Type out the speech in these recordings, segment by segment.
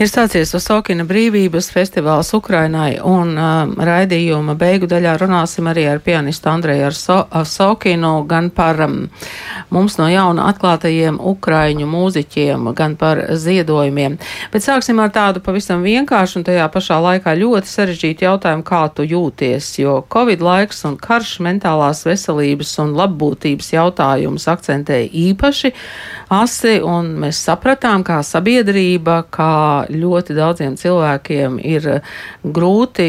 Ir sācies Osokina brīvības festivāls Ukrainai, un uh, raidījuma beigu daļā runāsim arī ar pianistu Andreju Osokinu, gan par um, mums no jauna atklātajiem ukraiņu mūziķiem, gan par ziedojumiem. Bet sāksim ar tādu pavisam vienkāršu un tajā pašā laikā ļoti sarežģītu jautājumu, kā tu jūties, jo Covid laiks un karš mentālās veselības un labbūtības jautājumus akcentēja īpaši asi, un mēs sapratām, kā sabiedrība, kā ļoti daudziem cilvēkiem ir eh, grūti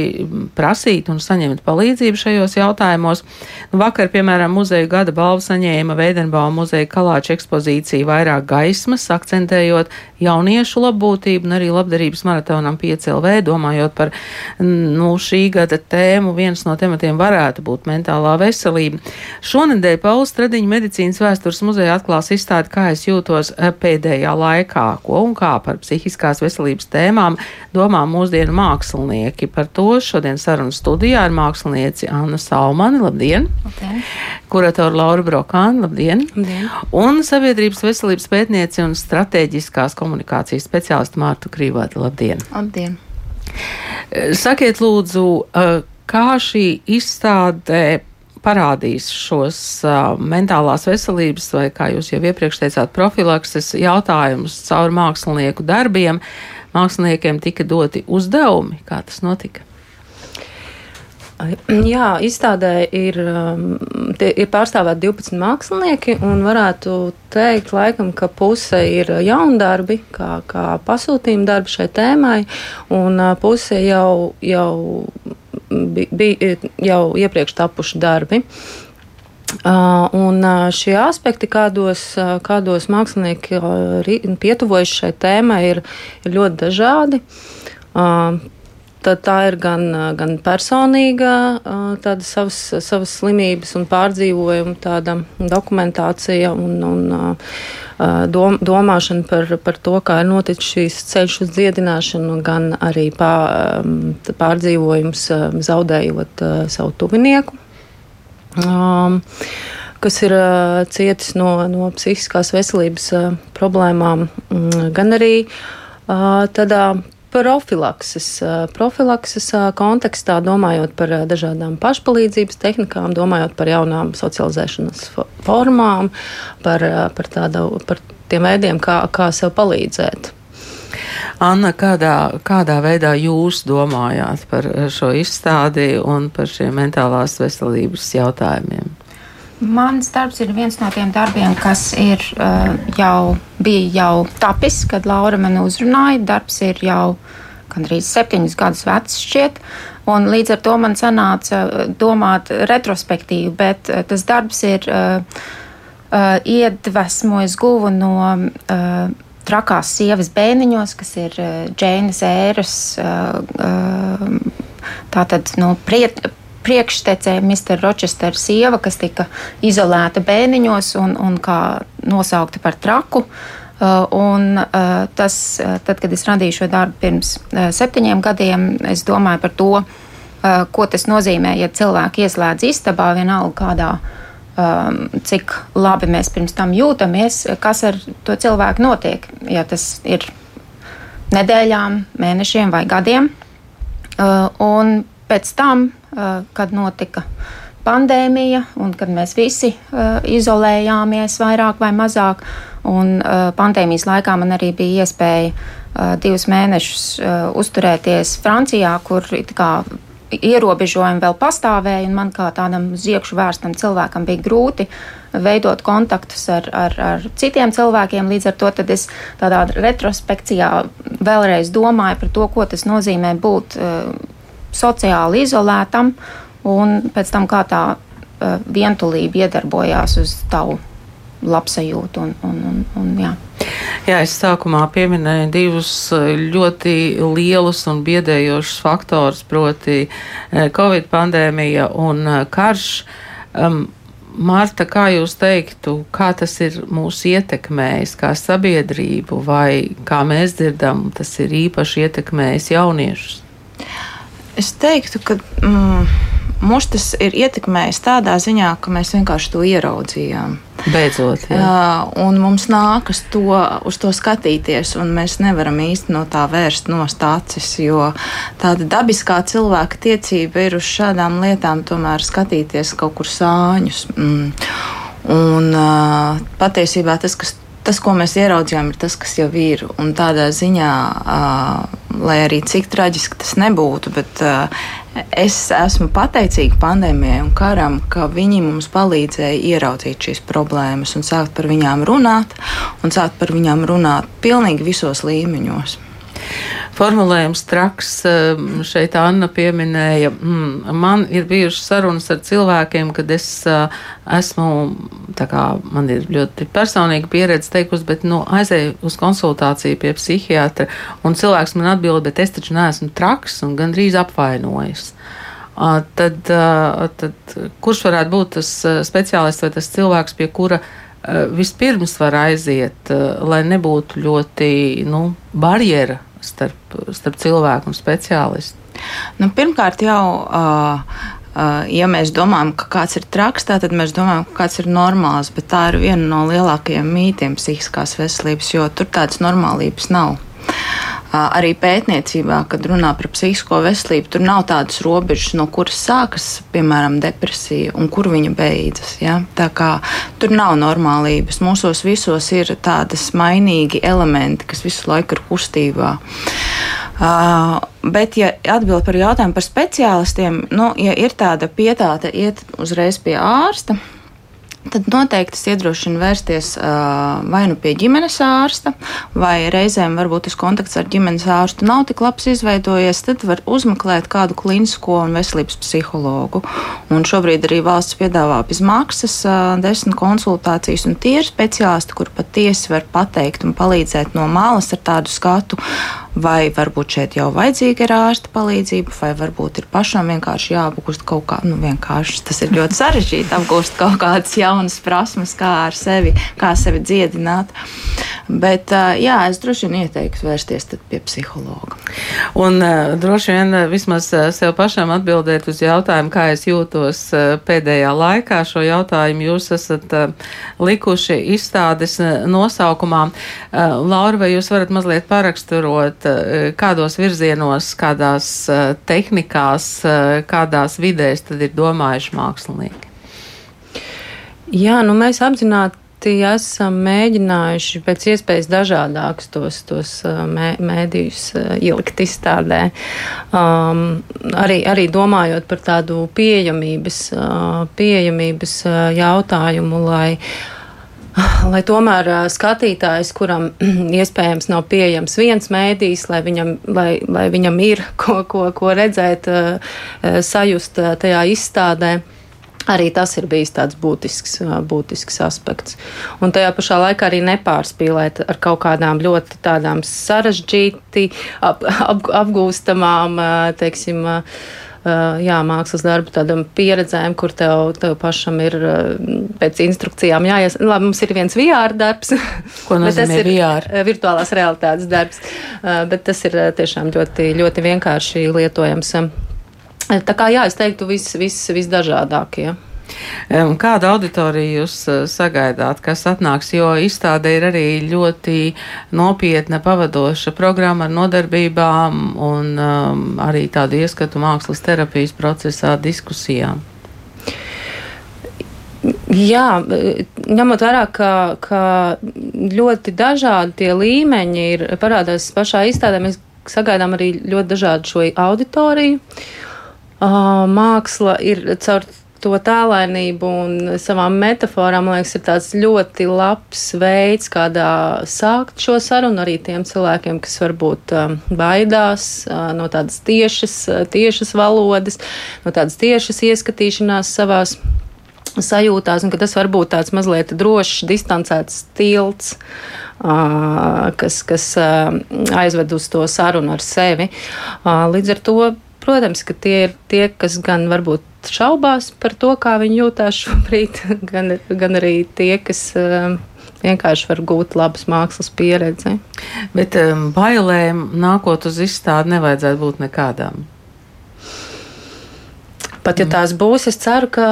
prasīt un saņemt palīdzību šajos jautājumos. Nu, vakar, piemēram, muzeja gada balvu saņēma Veidenbauma muzeja kalāča ekspozīcija vairāk gaismas, akcentējot jauniešu labbūtību un arī labdarības maratonam 5LV, domājot par nu, šī gada tēmu. Viens no tematiem varētu būt mentālā veselība. Šonedēļ Pauls Stradiņa medicīnas vēstures muzeja atklās izstādi, kā es jūtos eh, pēdējā laikā, ko un kā par psihiskās veselības veselības tēmām domā mūsdienu mākslinieki. Par to šodien sarunu studijā ir mākslinieci Anna Saumani, labdien! labdien. Kuratora Laura Brokāna, labdien! labdien! Un sabiedrības veselības pētnieci un strateģiskās komunikācijas speciālisti Mārtu Krīvāti, labdien! Labdien! Sakiet lūdzu, kā šī izstāde parādīs šos uh, mentālās veselības, vai kā jūs jau iepriekš teicāt, profilakses jautājumus caur mākslinieku darbiem māksliniekiem tika doti uzdevumi. Kā tas notika? Jā, izstādē ir, um, ir pārstāvēti 12 mākslinieki, un varētu teikt, laikam, ka puse ir jaundarbi, kā, kā pasūtījuma darbi šai tēmai, un uh, puse jau, jau bija jau iepriekš tapuši darbi. Uh, un uh, šie aspekti, kādos, uh, kādos mākslinieki pietuvojas šai tēmai, ir, ir ļoti dažādi. Tad tā ir gan, gan personīga, tāda savas, savas slimības un pārdzīvojuma tāda dokumentācija un, un dom, domāšana par, par to, kā ir noticis šīs ceļš uz dziedināšanu, gan arī pār, pārdzīvojums zaudējot savu tuvinieku um, kas ir uh, cietis no, no psihiskās veselības uh, problēmām, um, gan arī uh, tādā profilakses, uh, profilakses uh, kontekstā, domājot par uh, dažādām pašpalīdzības tehnikām, domājot par jaunām socializēšanas formām, par, par, tādu, par tiem veidiem, kā, kā sev palīdzēt. Anna, kādā, kādā veidā jūs domājāt par šo izstādi un par šiem mentālās veselības jautājumiem? Mans darbs ir viens no tiem darbiem, kas ir uh, jau bija jau tapis, kad Laura man uzrunāja. Darbs ir jau gandrīz septiņus gadus vecs šķiet. Un līdz ar to man sanāca domāt retrospektīvi, bet uh, tas darbs ir uh, uh, iedvesmojis guvu no uh, trakās sievas bēniņos, kas ir uh, Džēnas ēras. Uh, uh, tātad nu, priet, priekštecē Mr. Rochester sieva, kas tika izolēta bēniņos un, un kā nosaukta par traku. Un tas, tad, kad es radīju šo darbu pirms septiņiem gadiem, es domāju par to, ko tas nozīmē, ja cilvēki ieslēdz istabā vienalga kādā um, cik labi mēs pirms tam jūtamies, kas ar to cilvēku notiek. Ja tas ir nedēļām, mēnešiem vai gadiem. Uh, un pēc tam, uh, kad notika pandēmija, un kad mēs visi uh, izolējāmies vairāk vai mazāk, un uh, pandēmijas laikā man arī bija iespēja uh, divus mēnešus uh, uzturēties Francijā, kur kā ierobežojumi vēl pastāvēja, un man kā tādam ziekšu vērstam cilvēkam bija grūti veidot kontaktus ar, ar, ar citiem cilvēkiem. Līdz ar to es tādā retrospekcijā vēlreiz domāju par to, ko tas nozīmē būt uh, sociāli izolētam, un pēc tam kā tā uh, vientulība iedarbojās uz tavu labsajūtu. Un, un, un, un, jā. Jā, es sākumā pieminēju divus eh, ļoti lielus un biedējošus faktorus, proti eh, Covid pandēmija un eh, karš. Um, Marta, kā jūs teiktu, kā tas ir mūs ietekmējis, kā sabiedrību, vai kā mēs dzirdam, tas ir īpaši ietekmējis jauniešus? Es teiktu, ka mm, Mūs tas ir ietekmējis tādā ziņā, ka mēs vienkārši to ieraudzījām. Beidzot, jā. Uh, un mums nākas to, uz to skatīties, un mēs nevaram īsti no tā vērst nost acis, jo tāda dabiskā cilvēka tiecība ir uz šādām lietām tomēr skatīties kaut kur sāņus. Mm. Un uh, patiesībā tas, kas tas, ko mēs ieraudzījām, ir tas, kas jau ir. Un tādā ziņā, uh, lai arī cik traģiski tas nebūtu, bet uh, es esmu pateicīga pandēmijai un karam, ka viņi mums palīdzēja ieraudzīt šīs problēmas un sākt par viņām runāt, un sākt par viņām runāt pilnīgi visos līmeņos formulējums traks. Um, šeit Anna pieminēja, mm, man ir bijušas sarunas ar cilvēkiem, kad es uh, esmu, tā kā man ir ļoti personīga pieredze teikusi, bet nu, aizēju uz konsultāciju pie psihiatra, un cilvēks man atbild, bet es taču neesmu traks un gandrīz apvainojis. Tad, tad kurš varētu būt tas speciālists vai tas cilvēks, pie kura vispirms var aiziet, lai nebūtu ļoti nu, barjera starp, starp cilvēku un speciālistu? Nu, pirmkārt, jau. Uh, ja mēs domājam, ka kāds ir traks, tad mēs domājam, ka kāds ir normāls, bet tā ir viena no lielākajiem mītiem psihiskās veselības, jo tur tādas normālības nav. Arī pētniecībā, kad runā par psihisko veselību, tur nav tādas robežas, no kuras sākas, piemēram, depresija un kur viņa beidzas. Ja? Tā kā tur nav normālības. Mūsos visos ir tādas mainīgi elementi, kas visu laiku ir kustībā. Uh, bet, ja atbild par jautājumu par speciālistiem, nu, ja ir tāda pietāte iet uzreiz pie ārsta, tad noteikti es iedrošinu vērsties uh, vai nu pie ģimenes ārsta, vai reizēm varbūt tas kontakts ar ģimenes ārstu nav tik labs izveidojies, tad var uzmeklēt kādu klinisko un veselības psihologu. Un šobrīd arī valsts piedāvā bez maksas uh, desmit konsultācijas, un tie ir speciālisti, kur patiesi var pateikt un palīdzēt no malas ar tādu skatu, vai varbūt šeit jau vajadzīga ir ārsta palīdzība, vai varbūt ir pašam vienkārši jāapgūst kaut kā, nu vienkārši tas ir ļoti sarežģīti apgūst kaut kādas jaunas prasmes, kā ar sevi, kā sevi dziedināt. Bet, jā, es droši vien ieteiktu vērsties pie psihologa. Un droši vien vismaz sev pašam atbildēt uz jautājumu, kā es jūtos pēdējā laikā. Šo jautājumu jūs esat likuši izstādes nosaukumā. Laura, vai jūs varat mazliet paraksturot, kādos virzienos, kādās tehnikās, kādās vidēs tad ir domājuši mākslinieki? Jā, nu mēs apzināti esam mēģinājuši pēc iespējas dažādākus tos, tos mē, mēdījus ielikt izstādē. Um, arī, arī domājot par tādu pieejamības, pieejamības jautājumu, lai lai tomēr skatītājs, kuram iespējams nav pieejams viens mēdījis, lai viņam, lai, lai viņam ir ko, ko, ko redzēt, sajust tajā izstādē. Arī tas ir bijis tāds būtisks, būtisks aspekts. Un tajā pašā laikā arī nepārspīlēt ar kaut kādām ļoti tādām sarežģīti ap, ap, apgūstamām, teiksim, jā, mākslas darbu tādam pieredzēm, kur tev, tev pašam ir pēc instrukcijām jāies. Labi, mums ir viens VR darbs. Ko nozīmē VR? Virtuālās realitātes darbs. Bet tas ir tiešām ļoti, ļoti vienkārši lietojams Tā kā jā, es teiktu, viss vis, visdažādākie. Kādu auditoriju jūs eh, sagaidāt, kas atnāks, jo izstāde ir arī ļoti nopietna pavadoša programma ar nodarbībām un um, arī tādu ieskatu mākslas terapijas procesā diskusijām? Jā, ņemot vērā, ka, ka ļoti dažādi tie līmeņi ir parādās pašā izstādē, mēs sagaidām arī ļoti dažādu šo auditoriju. Māksla ir caur to tēlēnību un savām metaforām, man liekas, ir tāds ļoti labs veids, kādā sākt šo sarunu arī tiem cilvēkiem, kas varbūt um, baidās uh, no tādas tiešas, tiešas valodas, no tādas tiešas ieskatīšanās savās sajūtās, un ka tas var būt tāds mazliet drošs, distancēts tilts, uh, kas, kas uh, aizved uz to sarunu ar sevi. Uh, līdz ar to Protams, ka tie ir tie, kas gan varbūt šaubās par to, kā viņi jūtās šobrīd, gan, gan arī tie, kas um, vienkārši var gūt labas mākslas pieredzi. Bet um, bailēm nākot uz izstādi nevajadzētu būt nekādām. Pat ja tās būs, es ceru, ka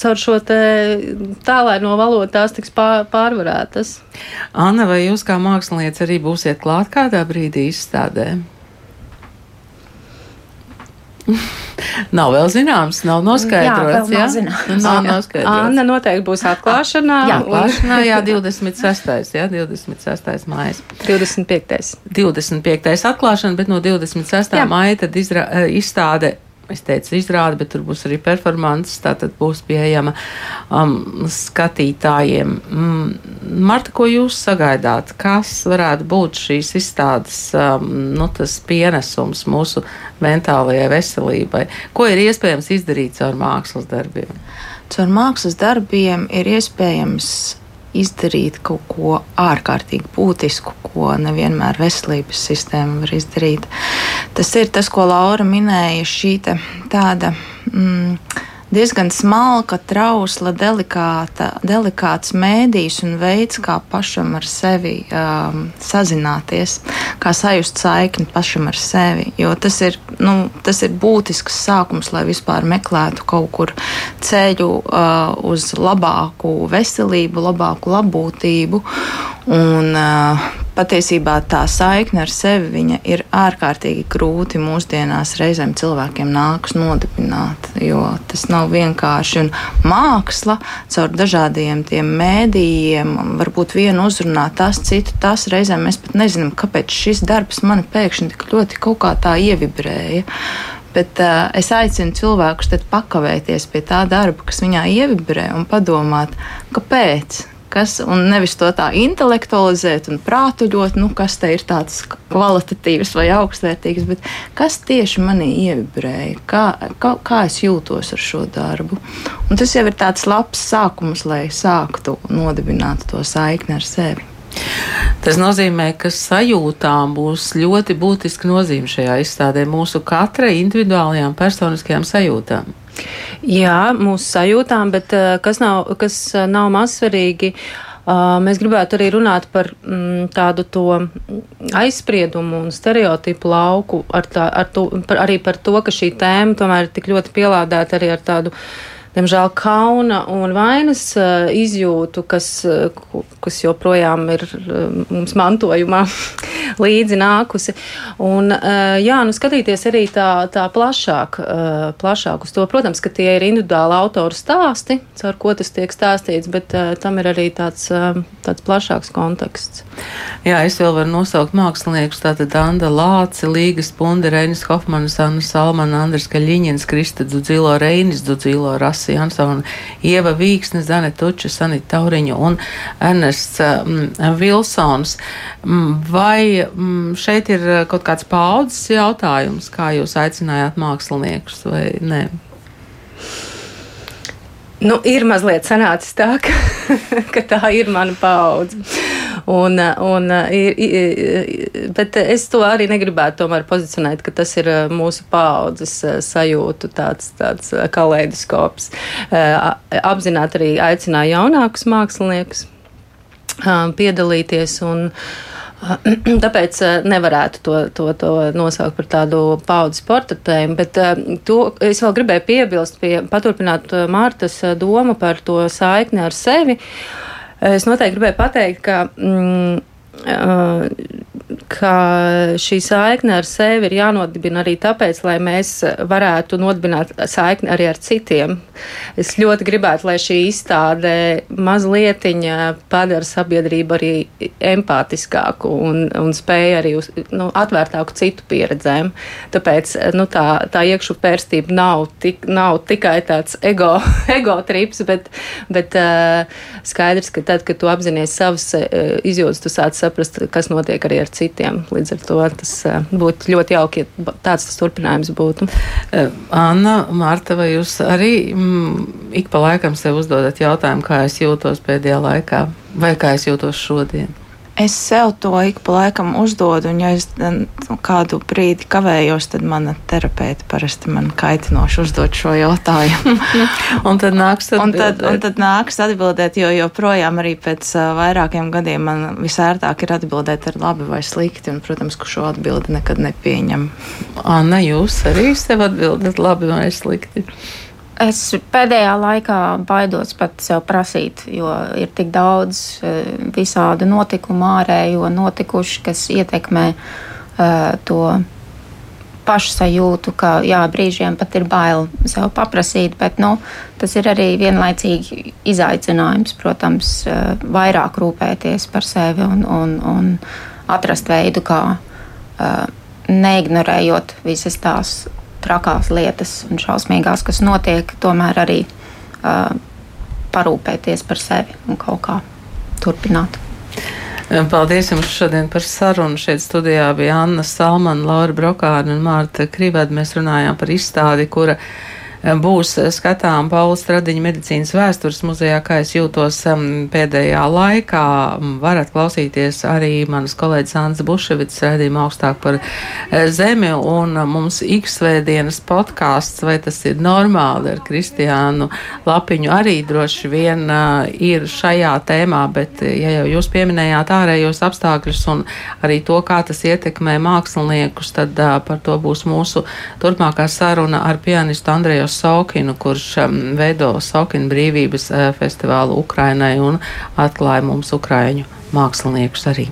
caur šo tālēno valodu tās tiks pārvarētas. Anna, vai jūs kā mākslinieca arī būsiet klāt kādā brīdī izstādē? Nav vēl zināms, nav noskaidrots. Jā, jā? Zināms. Nav noskaidrots. Anna noteikti būs atklāšanā. Jā, atklāšanā, jā, 26. Jā, 26. mājas. 25. 25. atklāšana, bet no 26. Jā. māja tad izra, izstāde es teicu, izrādi, bet tur būs arī performance. Tā tad būs pieejama um, skatītājiem. Mm, Marta, ko jūs sagaidāt? Kas varētu būt šīs izstādes um, nu, pienesums mūsu mentālajai veselībai? Ko ir iespējams izdarīt caur mākslas darbiem? Caur mākslas darbiem ir iespējams izdarīt kaut ko ārkārtīgi būtisku, ko nevienmēr veselības sistēma var izdarīt. Tas ir tas, ko Laura minēja, šī tāda. Mm, diezgan smalka, trausla, delikāta, delikāts mēdījis un veids, kā pašam ar sevi um, sazināties, kā sajust saikni pašam ar sevi. Jo tas ir, nu, tas ir būtisks sākums, lai vispār meklētu kaut kur ceļu uh, uz labāku veselību, labāku labbūtību. Un, uh, patiesībā tā saikne ar sevi ir ārkārtīgi grūti mūsdienās reizēm cilvēkiem nākas nodibināt, jo tas nav vienkārši. Un māksla caur dažādiem tiem mēdījiem, varbūt vienu uzrunā tas, citu tas, reizēm mēs pat nezinām, kāpēc šis darbs mani pēkšņi tik ļoti kaut kā tā ievibrēja. Bet uh, es aicinu cilvēkus pakavēties pie tā darba, kas viņā ievibrē, un padomāt, kāpēc kas, un nevis to tā intelektualizēt un prātuļot, nu, kas te ir tāds kvalitatīvs vai augstvērtīgs, bet kas tieši manī ievibrēja, kā, kā, kā es jūtos ar šo darbu. Un tas jau ir tāds labs sākums, lai sāktu nodibināt to saikni ar sevi. Tas nozīmē, ka sajūtām būs ļoti būtiska nozīme šajā izstādē mūsu katra individuālajām personiskajām sajūtām. Jā, mūsu sajūtām, bet eh, kas nav, kas eh, nav mazsvarīgi. Uh, mēs gribētu arī runāt par mm, tādu aizspriedumu un stereotipu lauku, ar tā, ar to, par, arī par to, ka šī tēma tomēr ir tik ļoti pielādēta arī ar tādu uh, diemžēl, kauna un vainas uh, izjūtu, kas, uh, kas joprojām ir uh, mums mantojumā līdzi nākusi. Un, jā, nu skatīties arī tā, tā plašāk, plašāk uz to. Protams, ka tie ir individuāli autoru stāsti, caur ko tas tiek stāstīts, bet tam ir arī tāds, tāds plašāks konteksts. Jā, es vēl varu nosaukt māksliniekus, tātad Anda Lāci, Līgas Punde, Reinis Hofmanis, Anna Salmana, Andris Kaļiņins, Krista Dzudzilo, Reinis Dzudzilo, Ras Lācis Jansona, Ieva Vīksne, Zane Tuča, Sanita Tauriņa un Ernests mm, Vilsons. Mm, vai mm, šeit ir kaut kāds paudzes jautājums, kā jūs aicinājāt māksliniekus vai ne? Nu, ir mazliet sanācis tā, ka, ka tā ir mana paudze. Un, un, bet es to arī negribētu tomēr pozicionēt, ka tas ir mūsu paudzes sajūtu tāds, tāds kaleidoskops. Apzināti arī aicināja jaunākus māksliniekus piedalīties. Un, Tāpēc nevarētu to, to, to nosaukt par tādu paudzes portretējumu, bet to es vēl gribēju piebilst, pie, paturpināt Mārtas domu par to saikni ar sevi. Uh, Es noteikti gribēju pateikt, ka. Mm, ka šī saikne ar sevi ir jānodibina arī tāpēc, lai mēs varētu nodibināt saikni arī ar citiem. Es ļoti gribētu, lai šī izstāde mazliet padara sabiedrību arī empātiskāku un, un spēju arī uz, nu, atvērtāku citu pieredzēm. Tāpēc nu, tā, tā iekšu pērstība nav, tik, nav tikai tāds ego, ego trips, bet, bet uh, skaidrs, ka tad, kad tu apzinājies savas uh, izjūtas, tu sāc saprast, kas notiek arī ar citiem. Līdz ar to tas eh, būtu ļoti jauki, ja tāds tas turpinājums būtu. Eh, Anna, Marta, vai jūs arī mm, ik pa laikam sev uzdodat jautājumu, kā es jūtos pēdējā laikā vai kā es jūtos šodien? Es sev to ik pa laikam uzdodu, un ja es kādu brīdi kavējos, tad mana terapeite parasti man kaitinoši uzdod šo jautājumu. un tad nāks atbildēt. Un tad, un tad nāks atbildēt, jo joprojām arī pēc vairākiem gadiem man visērtāk ir atbildēt ar labi vai slikti, un, protams, ka šo atbildi nekad nepieņem. Anna, jūs arī sev atbildat labi vai slikti? Es pēdējā laikā baidos pat sev prasīt, jo ir tik daudz uh, visādu notikumu ārējo notikuši, kas ietekmē uh, to pašsajūtu, ka jā, brīžiem pat ir bail sev paprasīt, bet nu, tas ir arī vienlaicīgi izaicinājums, protams, uh, vairāk rūpēties par sevi un, un, un atrast veidu, kā neignorējot visas tās trakās lietas un šausmīgās, kas notiek, tomēr arī uh, parūpēties par sevi un kaut kā turpināt. Paldies jums šodien par sarunu. Šeit studijā bija Anna Salmana, Laura Brokāna un Mārta Krivada. Mēs runājām par izstādi, kura būs skatām Paula Stradiņa medicīnas vēstures muzejā, kā es jūtos pēdējā laikā. Varat klausīties arī manas kolēģis Ants Buševits redzījuma augstāk par eh, zemi un mums X-svētdienas podkāsts, vai tas ir normāli ar Kristiānu Lapiņu arī droši vien ir šajā tēmā, bet eh, ja jau jūs pieminējāt ārējos apstākļus un arī to, kā tas ietekmē māksliniekus, tad par to būs mūsu turpmākā saruna ar pianistu Andreju Saukinu, kurš um, veido Saukinu brīvības uh, festivālu Ukrainai un atklāja mums Ukraiņu māksliniekus arī.